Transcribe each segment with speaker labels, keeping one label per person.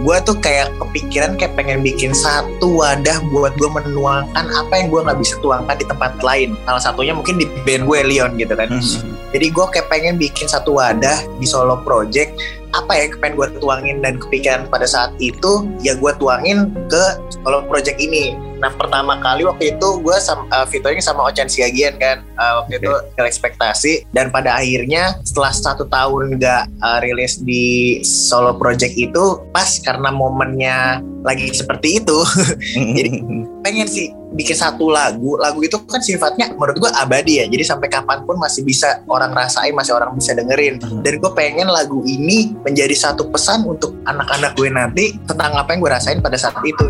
Speaker 1: gue tuh kayak kepikiran kayak pengen bikin satu wadah buat gue menuangkan apa yang gue nggak bisa tuangkan di tempat lain salah satunya mungkin di band gue Leon gitu kan
Speaker 2: Hmm.
Speaker 1: jadi gue kayak pengen bikin satu wadah di solo project apa ya yang pengen gue tuangin dan kepikiran pada saat itu ya gue tuangin ke solo project ini. Nah pertama kali waktu itu gue sama uh, featuring sama Ochan Siagian kan Uh, waktu itu Kill ekspektasi. Dan pada akhirnya setelah satu tahun nggak uh, rilis di solo project itu pas karena momennya lagi seperti itu Jadi- pengen sih bikin satu lagu. Lagu itu kan sifatnya menurut gue abadi ya jadi sampai kapan pun masih bisa orang rasain masih orang bisa dengerin.
Speaker 2: Mhm.
Speaker 1: dan gue pengen lagu ini menjadi satu pesan untuk anak-anak gue nanti tentang apa yang gue rasain pada saat itu.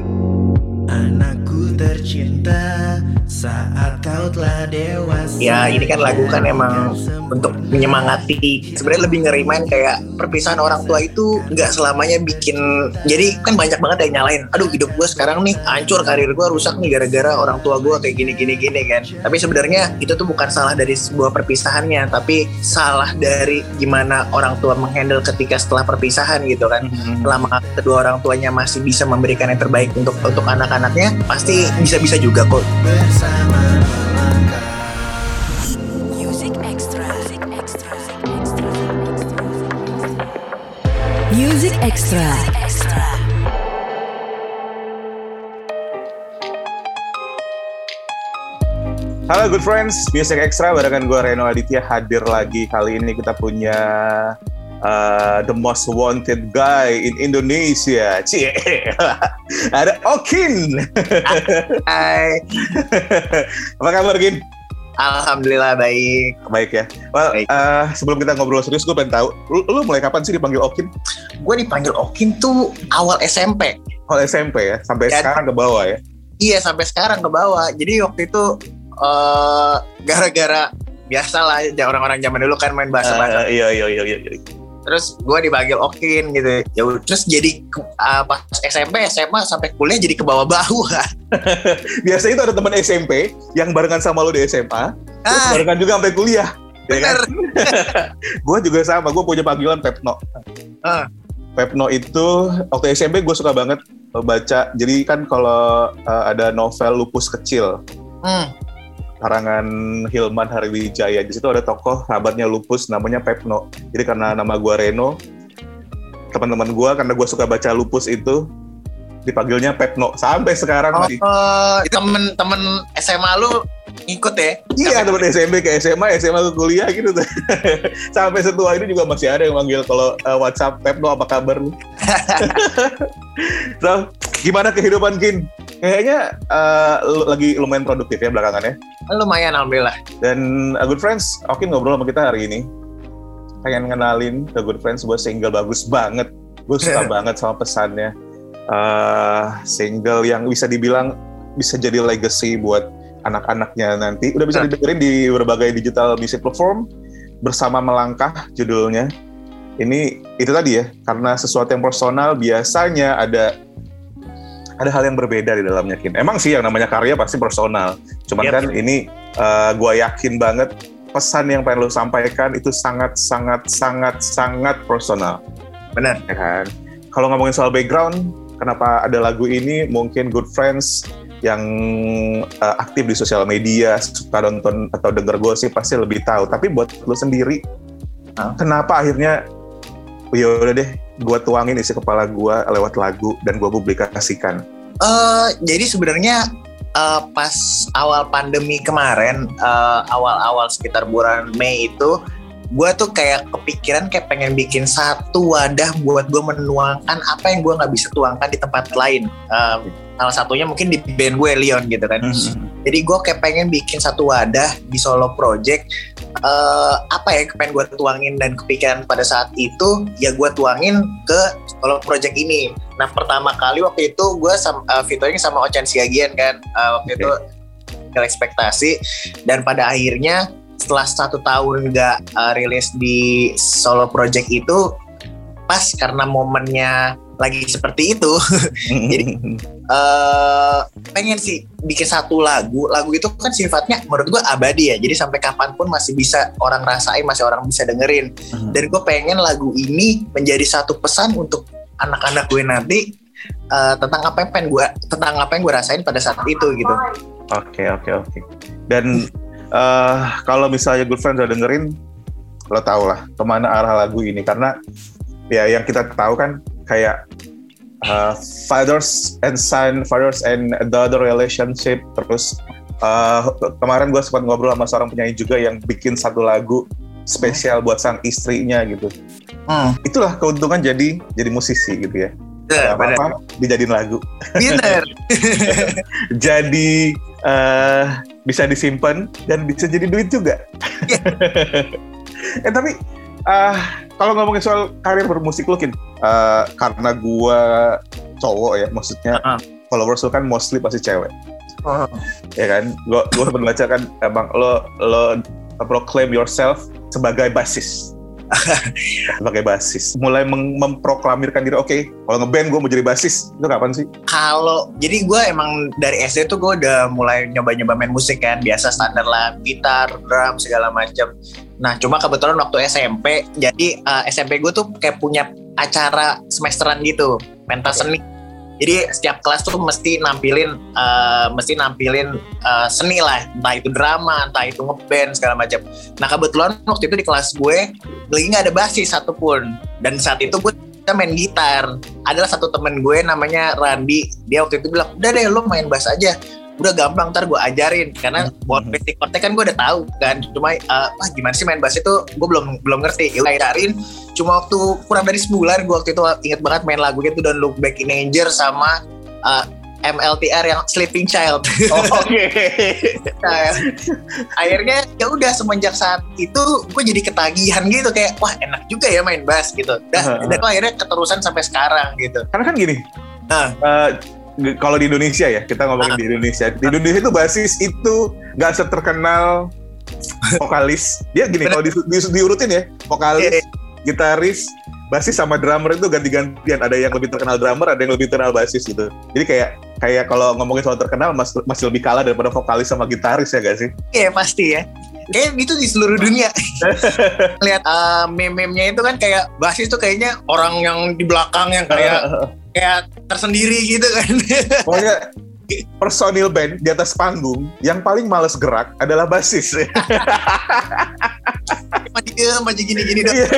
Speaker 3: Anakku tercinta saat kau telah dewasa.
Speaker 1: Ya ini kan lagu kan emang untuk menyemangati. Sebenarnya lebih ngerimain kayak perpisahan orang tua itu nggak selamanya bikin jadi kan banyak banget yang nyalain. Aduh hidup gue sekarang nih hancur karir gue rusak nih gara-gara orang tua gue kayak gini gini gini kan. Tapi sebenarnya itu tuh bukan salah dari sebuah perpisahannya tapi salah dari gimana orang tua menghandle ketika setelah perpisahan gitu kan. Selama kedua orang tuanya masih bisa memberikan yang terbaik untuk untuk anak-anaknya pasti bisa-bisa juga kok
Speaker 3: bersama melangkah
Speaker 4: Music Extra. Music Extra.
Speaker 5: Music Extra.
Speaker 4: Extra.
Speaker 2: Halo good friends, Music Extra barengan gue Reno Aditya hadir lagi. Kali ini kita punya uh, the most wanted guy in Indonesia. Cie. Ada Okin.
Speaker 1: Hai
Speaker 2: Apa kabar Gin?
Speaker 1: Alhamdulillah baik
Speaker 2: Baik ya. Well,
Speaker 1: Baik.
Speaker 2: uh, sebelum kita ngobrol serius, gue pengen tahu, lu, lu mulai kapan sih dipanggil Okin?
Speaker 1: gue dipanggil Okin tuh awal SMP.
Speaker 2: Oh SMP ya, sampai
Speaker 1: Ya.
Speaker 2: sekarang ke bawah ya.
Speaker 1: Iya sampai sekarang ke bawah. Jadi waktu itu eh gara-gara biasa lah ya, orang-orang zaman dulu kan main bahasa bahasa.
Speaker 2: Uh, iya iya iya iya.
Speaker 1: Terus gue dipanggil Okin gitu. Ya terus jadi eh, pas SMP SMA sampai kuliah jadi ke bawah-bawah.
Speaker 2: Biasanya itu ada teman SMP yang barengan sama lu di SMA, terus
Speaker 1: Ah,
Speaker 2: barengan juga sampai kuliah. Ya kan? gue juga sama, gue punya panggilan Pepno.
Speaker 1: Ah.
Speaker 2: Pepno itu waktu SMP gue suka banget baca. Jadi kan kalau uh, ada novel Lupus Kecil
Speaker 1: Hmm.
Speaker 2: Karangan Hilman Hariwijaya di situ ada tokoh sahabatnya Lupus namanya Pepno. Jadi karena nama gue Reno, teman-teman gue karena gue suka baca Lupus itu dipanggilnya Pepno sampai sekarang
Speaker 1: Oh,
Speaker 2: masih.
Speaker 1: temen-temen SMA lu ngikut ya?
Speaker 2: Iya teman SMP ke SMA, SMA ke kuliah gitu tuh. Sampai setua ini juga masih ada yang manggil kalau uh, WhatsApp Pepno apa kabar lu? so, gimana kehidupan Kin? Kayaknya uh, lagi lumayan produktif ya belakangan ya.
Speaker 1: Lumayan alhamdulillah.
Speaker 2: Dan uh, Good Friends, Okin ngobrol sama kita hari ini. Pengen kenalin ke Good Friends sebuah single bagus banget. Gue suka banget sama pesannya. Uh, single yang bisa dibilang bisa jadi legacy buat anak-anaknya nanti. Udah bisa
Speaker 1: Nah.
Speaker 2: didengerin di berbagai digital music platform bersama melangkah judulnya. Ini itu tadi ya, karena sesuatu yang personal biasanya ada ada hal yang berbeda di dalamnya Kin. Emang sih yang namanya karya pasti personal. Cuman
Speaker 1: Yep.
Speaker 2: kan ini uh, gue yakin banget pesan yang pengen lo sampaikan itu sangat sangat sangat sangat personal
Speaker 1: Bener.
Speaker 2: ya kan. Kalau ngomongin soal background, kenapa ada lagu ini? Mungkin good friends yang uh, aktif di sosial media, suka nonton atau denger gosip pasti lebih tahu. Tapi buat lo sendiri,
Speaker 1: Hah?
Speaker 2: kenapa akhirnya ya udah deh, gue tuangin isi kepala gue lewat lagu dan gue publikasikan.
Speaker 1: Eh, jadi sebenarnya eh, pas awal pandemi kemarin, eh, awal-awal sekitar bulan Mei itu, gue tuh kayak kepikiran kayak pengen bikin satu wadah buat gue menuangkan apa yang gue nggak bisa tuangkan di tempat lain. Eh, salah satunya mungkin di band gue Leon gitu kan. Jadi gue kayak pengen bikin satu wadah di solo project. Eh apa ya pengen gue tuangin dan kepikiran pada saat itu ya gue tuangin ke solo project ini. Nah pertama kali waktu itu gue sama uh, featuring sama Ochan Siagian kan Eh, waktu
Speaker 2: Oke.
Speaker 1: itu ekspektasi dan pada akhirnya setelah satu tahun nggak uh, rilis di solo project itu pas karena momennya lagi seperti itu. Jadi- eh pengen sih bikin satu lagu. Lagu itu kan sifatnya menurut gue abadi ya. Jadi sampai kapan pun masih bisa orang rasain masih orang bisa dengerin. Dan gue pengen lagu ini menjadi satu pesan untuk anak-anak gue nanti eh, tentang apa yang pengen gue tentang apa yang gue rasain pada saat itu gitu.
Speaker 2: Oke oke oke. Dan eh, kalau misalnya Good Friends udah dengerin, lo tau lah ke mana arah lagu ini. Karena ya yang kita tahu kan kayak eh, fathers and son, fathers and daughter relationship. Terus eh, kemarin gue sempat ngobrol sama seorang penyanyi juga yang bikin satu lagu spesial buat sang istrinya gitu.
Speaker 1: hmm.
Speaker 2: Itulah keuntungan jadi jadi musisi gitu ya.
Speaker 1: bener,
Speaker 2: Apa apa dijadiin lagu.
Speaker 1: bener.
Speaker 2: jadi eh bisa disimpan dan bisa jadi duit juga. eh tapi eh kalau ngomongin soal karir bermusik lu Kin, eh, karena gua cowok ya maksudnya
Speaker 1: Heeh.
Speaker 2: followers lu kan mostly pasti cewek
Speaker 1: Oh.
Speaker 2: ya kan gua gua sempat baca kan emang lo lo proclaim yourself sebagai basis sebagai basis. Mulai memproklamirkan diri oke kalau ngeband gue mau jadi basis. Itu kapan sih?
Speaker 1: Kalau jadi gue emang dari SD tuh gue udah mulai nyoba-nyoba main musik kan. Biasa standar lah gitar, drum segala macam. Nah cuma kebetulan waktu SMP jadi eh, SMP gue tuh kayak punya acara semesteran gitu. Pentas seni. Jadi setiap kelas tuh mesti nampilin eh, mesti nampilin eh, seni lah. Entah itu drama entah itu ngeband segala macam. Nah kebetulan waktu itu di kelas gue lagi nggak ada basis satupun. Dan saat itu gue kita main gitar. Adalah satu temen gue namanya Randi. Dia waktu itu bilang udah deh lo main bass aja udah gampang ntar gue ajarin karena buat basic chordnya kan gue udah tahu kan cuma eh, wah gimana sih main bass itu gue belum belum ngerti ya udah ajarin cuma waktu kurang dari sebulan gue waktu itu inget banget main lagu itu Don't Look Back in Anger sama eh, MLTR yang Sleeping Child
Speaker 2: oke
Speaker 1: Nah, akhirnya ya udah semenjak saat itu gue jadi ketagihan gitu kayak wah enak juga ya main bass gitu. Dah,
Speaker 2: Heeh.
Speaker 1: dan akhirnya keterusan sampai sekarang gitu.
Speaker 2: karena kan gini
Speaker 1: Nah.
Speaker 2: g- kalau di Indonesia ya kita ngomongin
Speaker 1: Ah.
Speaker 2: di Indonesia di Indonesia itu basis itu nggak seterkenal vokalis dia gini kalau di, di- diurutin ya vokalis
Speaker 1: Iya.
Speaker 2: gitaris basis sama drummer itu ganti-gantian ada yang lebih terkenal drummer ada yang lebih terkenal basis gitu jadi kayak kayak kalau ngomongin soal terkenal mas, masih lebih kalah daripada vokalis sama gitaris ya gak sih
Speaker 1: Iya pasti ya. Kayak itu di seluruh dunia. Lihat uh, meme-memnya itu kan kayak basis tuh kayaknya orang yang di belakang yang kayak kayak tersendiri gitu kan.
Speaker 2: pokoknya personil band di atas panggung yang paling males gerak adalah basis
Speaker 1: maju gini-gini dong.
Speaker 2: Iya?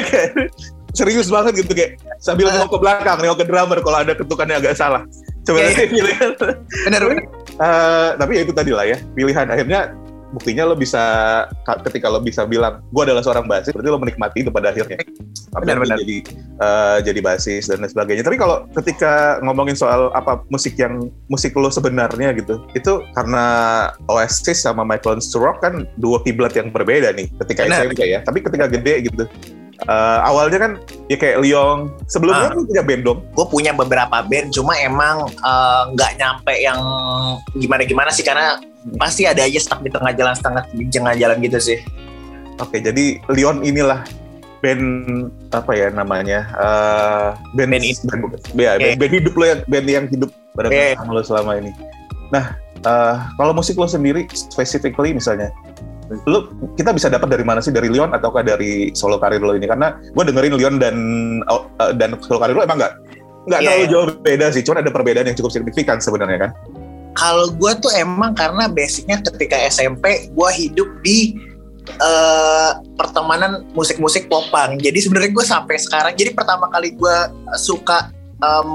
Speaker 2: Serius banget gitu kayak sambil
Speaker 1: Ah.
Speaker 2: nengok ke belakang, nengok ke drummer kalau ada ketukannya agak salah. Coba
Speaker 1: Iya,
Speaker 2: nanti pilihan.
Speaker 1: Bener bener.
Speaker 2: Eh, tapi ya itu tadi lah ya, pilihan akhirnya buktinya lo bisa ka- ketika lo bisa bilang gue adalah seorang basis berarti lo menikmati itu pada akhirnya Sampai
Speaker 1: Benar,
Speaker 2: lo
Speaker 1: benar.
Speaker 2: jadi eh, jadi basis dan lain sebagainya. Tapi kalau ketika ngomongin soal apa musik yang musik lo sebenarnya gitu itu karena Oasis sama Michael Sturrock kan dua kiblat yang berbeda nih ketika. SMP ya. Tapi ketika gede gitu. Eh, awalnya kan ya kayak Leong. Sebelumnya lo punya band dong?
Speaker 1: Gue punya beberapa band cuma emang eh, nggak nyampe yang gimana gimana sih karena pasti ada aja stuck di tengah jalan setengah di tengah jalan gitu sih.
Speaker 2: Oke, jadi Leon inilah band apa ya namanya? eh band
Speaker 1: Band
Speaker 2: band, ya,
Speaker 1: Oke.
Speaker 2: band, band hidup lo yang band yang hidup bareng sama lo selama ini. Nah, eh kalau musik lo sendiri specifically misalnya, lo kita bisa dapat dari mana sih dari Leon ataukah dari solo karir lo ini? Karena gue dengerin Leon dan eh, dan solo karir lo emang nggak nggak
Speaker 1: Iya,
Speaker 2: terlalu
Speaker 1: iya.
Speaker 2: jauh beda sih, cuman ada perbedaan yang cukup signifikan sebenarnya kan?
Speaker 1: kalau gue tuh emang karena basicnya ketika SMP gue hidup di eh, pertemanan musik-musik popang jadi sebenarnya gue sampai sekarang jadi pertama kali gue suka em,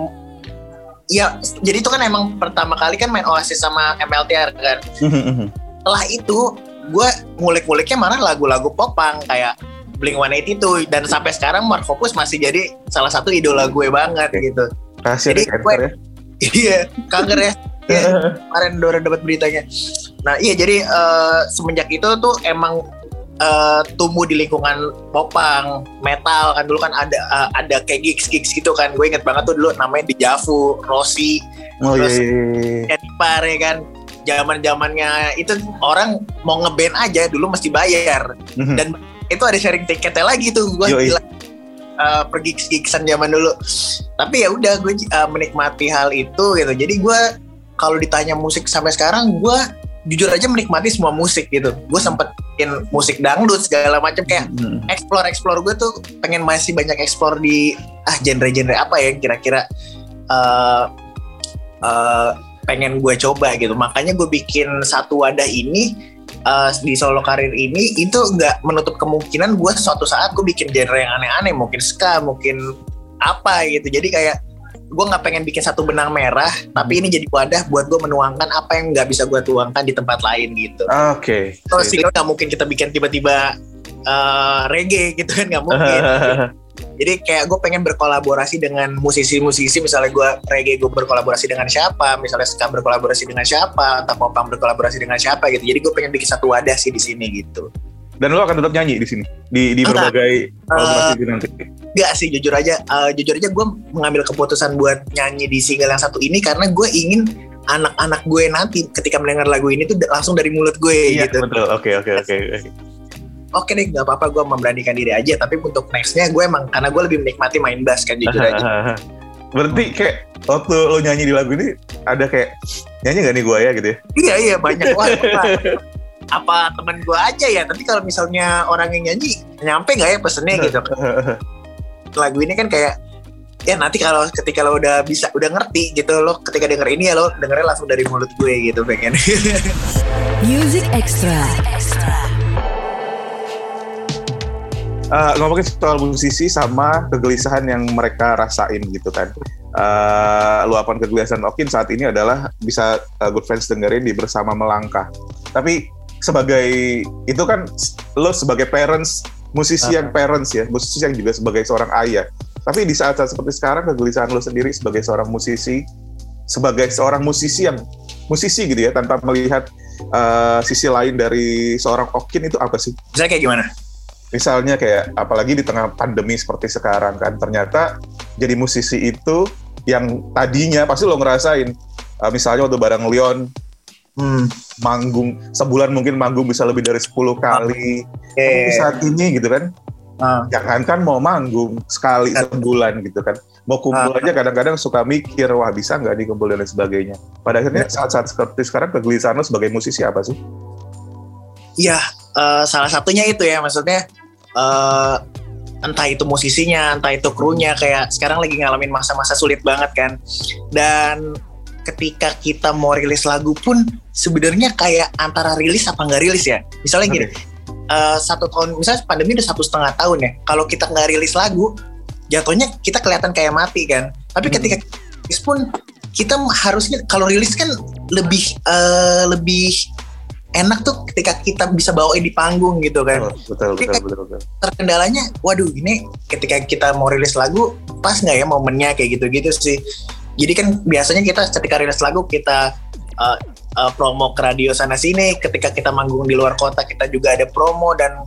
Speaker 1: ya jadi itu kan emang pertama kali kan main Oasis sama MLTR kan. Setelah itu gue ngulik-nguliknya malah lagu-lagu popang kayak Blink 182 dan sampai sekarang Mark Focus masih jadi salah satu idola gue banget gitu.
Speaker 2: Rahasia
Speaker 1: Jadi gue-
Speaker 2: ya.
Speaker 1: iya kanker ya Iya, kemarin udah dapat beritanya. Nah iya jadi eh, semenjak itu tuh emang eh, tumbuh di lingkungan popang, metal kan dulu kan ada eh, ada kayak gigs gigs gitu kan. Gue inget banget tuh dulu namanya di Javu, Rossi,
Speaker 2: Oh iya,
Speaker 1: Terus-
Speaker 2: iya, iya.
Speaker 1: Ya kan. Zaman zamannya itu orang mau ngeband aja dulu mesti bayar
Speaker 2: Mhm.
Speaker 1: dan itu ada sharing tiketnya lagi tuh gue gila Eh, pergi gigsan zaman dulu tapi ya udah gue eh, menikmati hal itu gitu jadi gue kalau ditanya musik sampai sekarang gue jujur aja menikmati semua musik gitu. Gue sempet bikin musik dangdut segala macam kayak
Speaker 2: Hmm.
Speaker 1: explore explore gue tuh pengen masih banyak explore di ah genre-genre apa ya kira-kira eh eh, pengen gue coba gitu. Makanya gue bikin satu wadah ini eh, di solo karir ini itu nggak menutup kemungkinan gue suatu saat gue bikin genre yang aneh-aneh. Mungkin ska mungkin apa gitu. Jadi kayak gue nggak pengen bikin satu benang merah tapi ini jadi wadah buat gue menuangkan apa yang nggak bisa gue tuangkan di tempat lain gitu
Speaker 2: Oke.
Speaker 1: Terus single nggak mungkin kita bikin tiba-tiba eh, reggae gitu kan nggak mungkin. Jadi kayak gue pengen berkolaborasi dengan musisi-musisi, misalnya gue reggae gue berkolaborasi dengan siapa, misalnya ska berkolaborasi dengan siapa, atau popang berkolaborasi dengan siapa gitu. Jadi gue pengen bikin satu wadah sih di sini gitu.
Speaker 2: Dan lo akan tetap nyanyi di sini di di
Speaker 1: Enggak.
Speaker 2: berbagai itu nanti.
Speaker 1: Gak sih jujur aja, eh, jujur aja gue mengambil keputusan buat nyanyi di single yang satu ini karena gue ingin anak-anak gue nanti ketika mendengar lagu ini tuh langsung dari mulut gue
Speaker 2: Iya
Speaker 1: gitu.
Speaker 2: betul. Oke oke oke. oke.
Speaker 1: Oke deh, nggak apa-apa gue memberanikan diri aja. Tapi untuk nextnya gue emang karena gue lebih menikmati main bass kan jujur aja.
Speaker 2: Berarti kayak waktu lo nyanyi di lagu ini ada kayak nyanyi gak nih gue ya gitu ya?
Speaker 1: iya iya banyak wah apa, teman gue aja ya. Tapi kalau misalnya orang yang nyanyi nyampe nggak ya pesennya gitu. Lagu ini kan kayak ya nanti kalau ketika lo udah bisa udah ngerti gitu lo ketika denger ini ya lo dengernya langsung dari mulut gue gitu pengen.
Speaker 5: Music Extra.
Speaker 4: Extra.
Speaker 2: Eh, ngomongin soal musisi sama kegelisahan yang mereka rasain gitu kan. Eh, luapan kegelisahan Okin saat ini adalah bisa eh, good friends dengerin di bersama melangkah. Tapi sebagai itu kan lo sebagai parents musisi yang parents ya, musisi yang juga sebagai seorang ayah. Tapi di saat-saat seperti sekarang kegelisahan lo sendiri sebagai seorang musisi, sebagai seorang musisi yang musisi gitu ya tanpa melihat eh, sisi lain dari seorang Okin itu apa sih?
Speaker 1: Misalnya kayak gimana?
Speaker 2: misalnya kayak apalagi di tengah pandemi seperti sekarang kan ternyata jadi musisi itu yang tadinya pasti lo ngerasain uh, misalnya waktu bareng Leon
Speaker 1: Hmm.
Speaker 2: manggung sebulan mungkin manggung bisa lebih dari 10 kali tapi
Speaker 1: Eh,
Speaker 2: saat ini gitu kan
Speaker 1: ah.
Speaker 2: jangan kan mau manggung sekali sebulan gitu kan mau kumpul
Speaker 1: Ah.
Speaker 2: aja kadang-kadang suka mikir wah bisa nggak nih kumpul dan lain sebagainya pada akhirnya saat-saat seperti sekarang kegelisahan lo sebagai musisi apa sih?
Speaker 1: Iya, eh, salah satunya itu ya maksudnya eh, entah itu musisinya, entah itu krunya kayak sekarang lagi ngalamin masa-masa sulit banget kan. Dan ketika kita mau rilis lagu pun sebenarnya kayak antara rilis apa nggak rilis ya. Misalnya gini, eh, satu tahun, misalnya pandemi udah satu setengah tahun ya. Kalau kita nggak rilis lagu, jatuhnya kita kelihatan kayak mati kan. Tapi
Speaker 2: Hmm.
Speaker 1: ketika rilis pun kita harusnya kalau rilis kan lebih eh, lebih enak tuh ketika kita bisa bawain di panggung gitu kan.
Speaker 2: Oh, betul, betul, betul, betul.
Speaker 1: Terkendalanya, waduh ini ketika kita mau rilis lagu pas nggak ya momennya kayak gitu-gitu sih. Jadi kan biasanya kita ketika rilis lagu kita uh, uh, promo ke radio sana sini. Ketika kita manggung di luar kota kita juga ada promo dan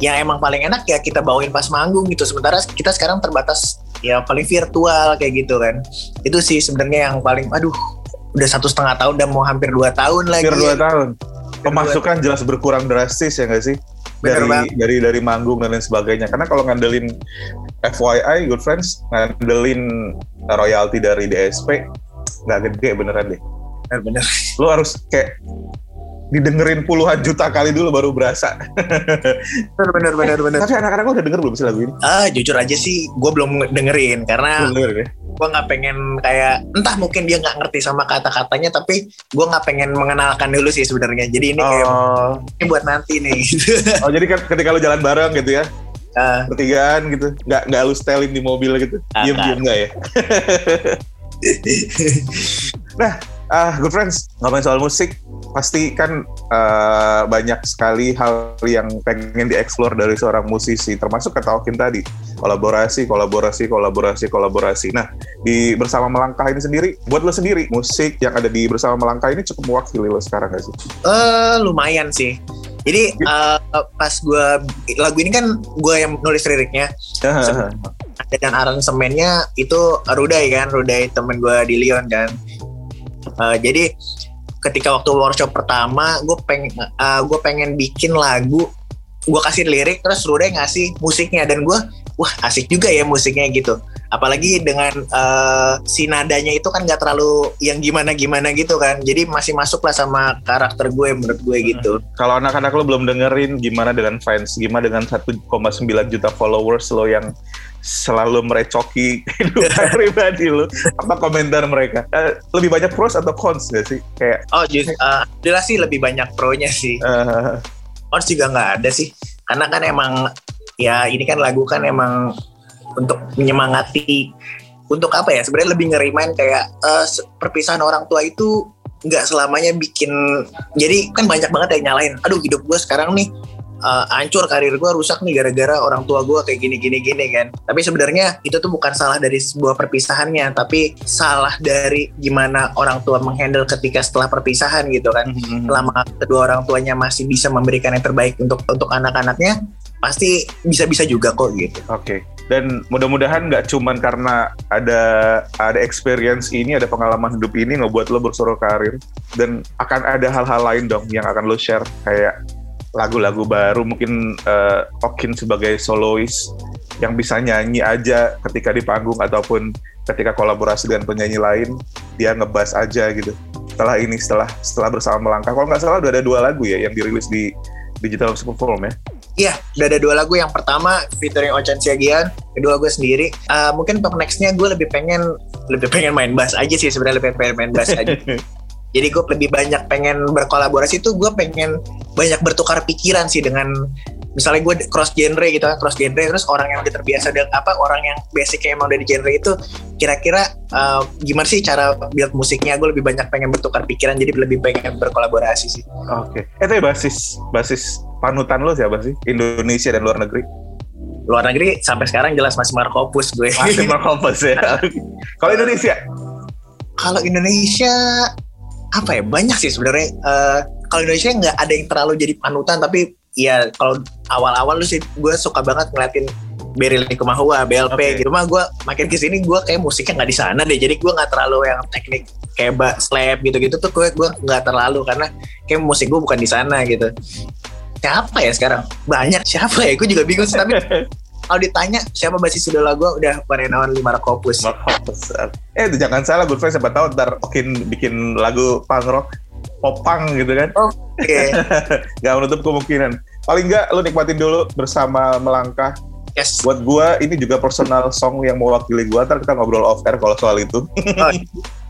Speaker 1: yang emang paling enak ya kita bawain pas manggung gitu. Sementara kita sekarang terbatas ya paling virtual kayak gitu kan. Itu sih sebenarnya yang paling, aduh udah satu setengah tahun dan mau hampir dua tahun lagi.
Speaker 2: Hampir dua tahun. Pemasukan jelas berkurang drastis ya nggak sih?
Speaker 1: Bener
Speaker 2: Dari,
Speaker 1: banget.
Speaker 2: dari dari manggung dan lain sebagainya. Karena kalau ngandelin FYI, good friends, ngandelin royalti dari DSP nggak gede beneran deh.
Speaker 1: Bener-bener.
Speaker 2: Lo harus kayak didengerin puluhan juta kali dulu baru berasa.
Speaker 1: Bener-bener. Bener-bener.
Speaker 2: Tapi anak-anak lo udah denger belum sih lagu ini?
Speaker 1: Ah, jujur aja sih, gue belum dengerin karena
Speaker 2: Belum denger ya?
Speaker 1: Gue nggak pengen kayak entah mungkin dia nggak ngerti sama kata-katanya, tapi gue nggak pengen mengenalkan dulu sih sebenarnya. Jadi ini kayak
Speaker 2: Oh,
Speaker 1: ini buat nanti nih. Gitu.
Speaker 2: oh jadi kan ketika lo jalan bareng gitu ya, bertigaan gitu, nggak nggak lu setelin di mobil gitu,
Speaker 1: Ah,
Speaker 2: diem diem nggak ya? Ah, good friends, ngomongin soal musik, pasti kan eh, banyak sekali hal yang pengen dieksplor dari seorang musisi, termasuk kata Okin tadi, kolaborasi, kolaborasi, kolaborasi, kolaborasi. Nah, di Bersama Melangkah ini sendiri, buat lo sendiri, musik yang ada di Bersama Melangkah ini cukup mewakili lo sekarang gak sih?
Speaker 1: eh, lumayan sih. Jadi eh, pas gue lagu ini kan gue yang nulis liriknya, dan aransemennya itu Rudai kan, Rudai temen gue di Lyon kan. Eh, jadi ketika waktu workshop pertama, gue pengen gue pengen bikin lagu, gue kasih lirik terus Rudai ngasih musiknya dan gue wah asik juga ya musiknya gitu. Apalagi dengan eh, si nadanya itu kan nggak terlalu yang gimana gimana gitu kan. Jadi masih masuk lah sama karakter gue menurut gue gitu.
Speaker 2: Kalau anak-anak lo belum dengerin gimana dengan fans, gimana dengan 1,9 juta followers lo yang selalu merecoki kehidupan pribadi lo, apa komentar mereka? Eh, lebih banyak pros atau cons gak sih? Kayak
Speaker 1: oh just eh, jelas sih lebih banyak pro-nya sih. Cons juga nggak ada sih. Karena kan emang ya ini kan lagu kan emang untuk menyemangati untuk apa ya sebenarnya lebih ngerimain kayak se- perpisahan orang tua itu nggak selamanya bikin jadi kan banyak banget yang nyalain aduh hidup gue sekarang nih eh, hancur karir gue rusak nih gara-gara orang tua gue kayak gini gini gini kan tapi sebenarnya itu tuh bukan salah dari sebuah perpisahannya tapi salah dari gimana orang tua menghandle ketika setelah perpisahan gitu kan selama kedua orang tuanya masih bisa memberikan yang terbaik untuk untuk anak-anaknya pasti bisa-bisa juga kok gitu.
Speaker 2: Oke. Dan mudah-mudahan nggak cuman karena ada ada experience ini, ada pengalaman hidup ini ngebuat lo bersuara karir dan akan ada hal-hal lain dong yang akan lo share kayak lagu-lagu baru mungkin eh, Okin sebagai solois yang bisa nyanyi aja ketika di panggung ataupun ketika kolaborasi dengan penyanyi lain dia ngebas aja gitu. Setelah ini setelah setelah bersama melangkah kalau nggak salah udah ada dua lagu ya yang dirilis di digital platform ya.
Speaker 1: Iya, udah ada dua lagu. Yang pertama featuring Ochan Siagian, kedua gue sendiri. Eh, mungkin untuk nextnya gue lebih pengen lebih pengen main bass aja sih sebenarnya lebih pengen main bass aja. Jadi gue lebih banyak pengen berkolaborasi tuh gue pengen banyak bertukar pikiran sih dengan misalnya gue cross genre gitu kan cross genre terus orang yang udah terbiasa dengan apa orang yang basicnya emang dari genre itu kira-kira eh, gimana sih cara build musiknya gue lebih banyak pengen bertukar pikiran jadi lebih pengen berkolaborasi sih
Speaker 2: Oke. Eh tapi basis basis panutan lo siapa sih? Indonesia dan luar negeri?
Speaker 1: luar negeri sampai sekarang jelas masih Markopus gue
Speaker 2: Masih Markopas ya. Kalau Indonesia?
Speaker 1: kalau Indonesia apa ya banyak sih sebenarnya Eh, kalau Indonesia nggak ada yang terlalu jadi panutan tapi ya kalau awal-awal lu sih gue suka banget ngeliatin Beril Likumahua, BLP
Speaker 2: Oke.
Speaker 1: gitu mah gue makin ke sini gue kayak musiknya nggak di sana deh jadi gue nggak terlalu yang teknik kayak slap gitu-gitu tuh gue gue nggak terlalu karena kayak musik gue bukan di sana gitu siapa ya sekarang banyak siapa ya gue juga bingung sih tapi kalau ditanya siapa basis idola gue udah Parenawan Lima Rakopus
Speaker 2: Markopas. Eh itu jangan salah, good friends siapa tahu ntar Okin bikin lagu punk rock, pop punk gitu kan.
Speaker 1: oke
Speaker 2: Gak menutup kemungkinan. Paling nggak lo nikmatin dulu bersama melangkah.
Speaker 1: yes
Speaker 2: Buat gua ini juga personal song yang mewakili gua. Ntar kita ngobrol off air kalau soal itu.
Speaker 1: Oh,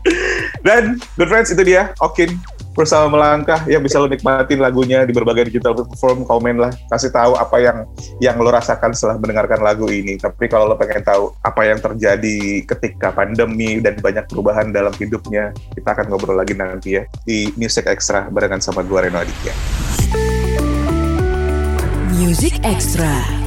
Speaker 2: Dan good friends itu dia Okin bersama melangkah yang bisa lo nikmatin lagunya di berbagai digital platform komen lah kasih tahu apa yang yang lo rasakan setelah mendengarkan lagu ini tapi kalau lo pengen tahu apa yang terjadi ketika pandemi dan banyak perubahan dalam hidupnya kita akan ngobrol lagi nanti ya di Music Extra barengan sama gue Reno Aditya
Speaker 5: Music Extra.